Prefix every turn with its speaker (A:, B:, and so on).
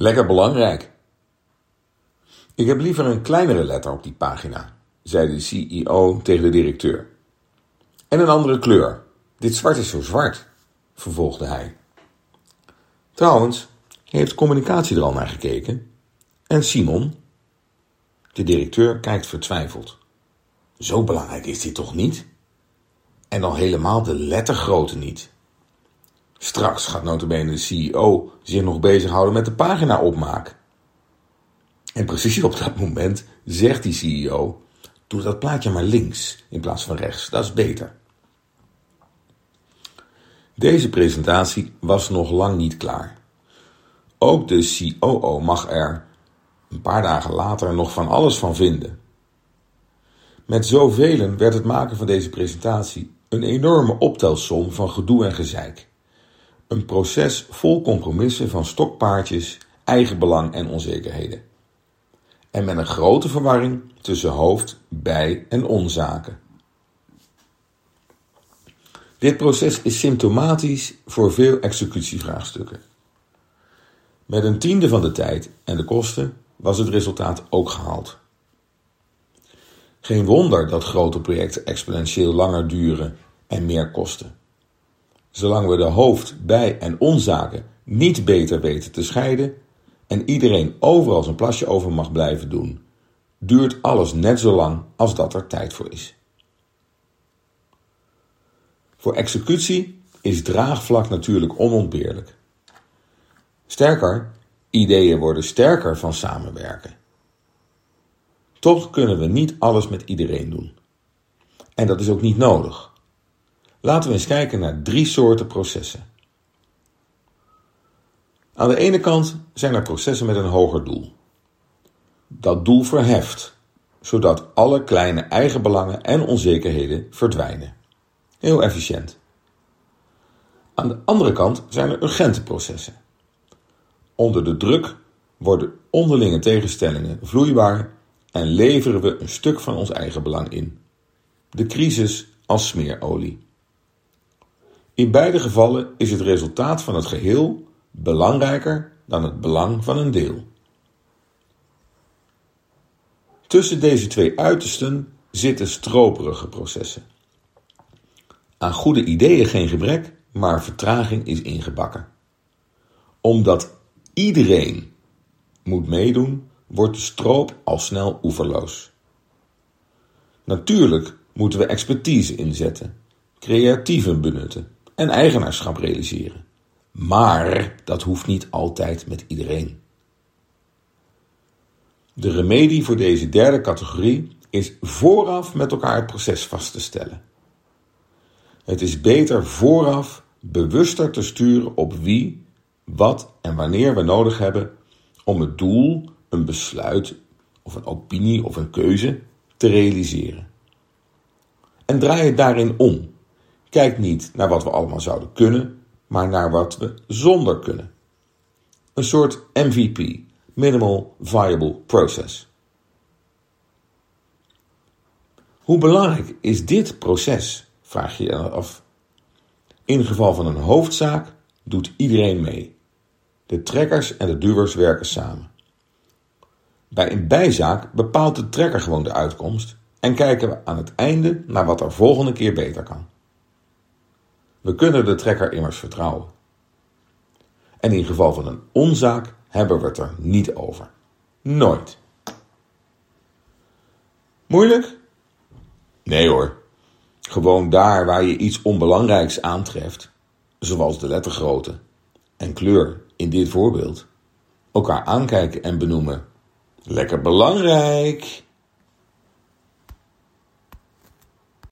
A: Lekker belangrijk. Ik heb liever een kleinere letter op die pagina, zei de CEO tegen de directeur. En een andere kleur. Dit zwart is zo zwart, vervolgde hij. Trouwens, heeft communicatie er al naar gekeken? En Simon? De directeur kijkt vertwijfeld. Zo belangrijk is dit toch niet? En al helemaal de lettergrootte niet. Straks gaat notabene de CEO zich nog bezighouden met de pagina opmaak. En precies op dat moment zegt die CEO: Doe dat plaatje maar links in plaats van rechts, dat is beter. Deze presentatie was nog lang niet klaar. Ook de COO mag er een paar dagen later nog van alles van vinden. Met zoveel werd het maken van deze presentatie een enorme optelsom van gedoe en gezeik. Een proces vol compromissen van stokpaardjes, eigenbelang en onzekerheden. En met een grote verwarring tussen hoofd, bij- en onzaken. Dit proces is symptomatisch voor veel executievraagstukken. Met een tiende van de tijd en de kosten was het resultaat ook gehaald. Geen wonder dat grote projecten exponentieel langer duren en meer kosten. Zolang we de hoofd, bij- en onzaken niet beter weten te scheiden en iedereen overal zijn plasje over mag blijven doen, duurt alles net zo lang als dat er tijd voor is. Voor executie is draagvlak natuurlijk onontbeerlijk. Sterker, ideeën worden sterker van samenwerken. Toch kunnen we niet alles met iedereen doen. En dat is ook niet nodig. Laten we eens kijken naar drie soorten processen. Aan de ene kant zijn er processen met een hoger doel. Dat doel verheft, zodat alle kleine eigenbelangen en onzekerheden verdwijnen. Heel efficiënt. Aan de andere kant zijn er urgente processen. Onder de druk worden onderlinge tegenstellingen vloeibaar en leveren we een stuk van ons eigen belang in. De crisis als smeerolie. In beide gevallen is het resultaat van het geheel belangrijker dan het belang van een deel. Tussen deze twee uitersten zitten stroperige processen. Aan goede ideeën geen gebrek, maar vertraging is ingebakken. Omdat iedereen moet meedoen, wordt de stroop al snel oeverloos. Natuurlijk moeten we expertise inzetten, creatieven benutten en eigenaarschap realiseren. Maar dat hoeft niet altijd met iedereen. De remedie voor deze derde categorie is vooraf met elkaar het proces vast te stellen. Het is beter vooraf bewuster te sturen op wie, wat en wanneer we nodig hebben om het doel, een besluit of een opinie of een keuze te realiseren. En draai het daarin om. Kijk niet naar wat we allemaal zouden kunnen, maar naar wat we zonder kunnen. Een soort MVP, Minimal Viable Process. Hoe belangrijk is dit proces? Vraag je je af. In geval van een hoofdzaak doet iedereen mee. De trekkers en de duwers werken samen. Bij een bijzaak bepaalt de trekker gewoon de uitkomst en kijken we aan het einde naar wat er volgende keer beter kan. We kunnen de trekker immers vertrouwen. En in geval van een onzaak hebben we het er niet over. Nooit. Moeilijk? Nee hoor. Gewoon daar waar je iets onbelangrijks aantreft, zoals de lettergrootte en kleur in dit voorbeeld, elkaar aankijken en benoemen. Lekker belangrijk!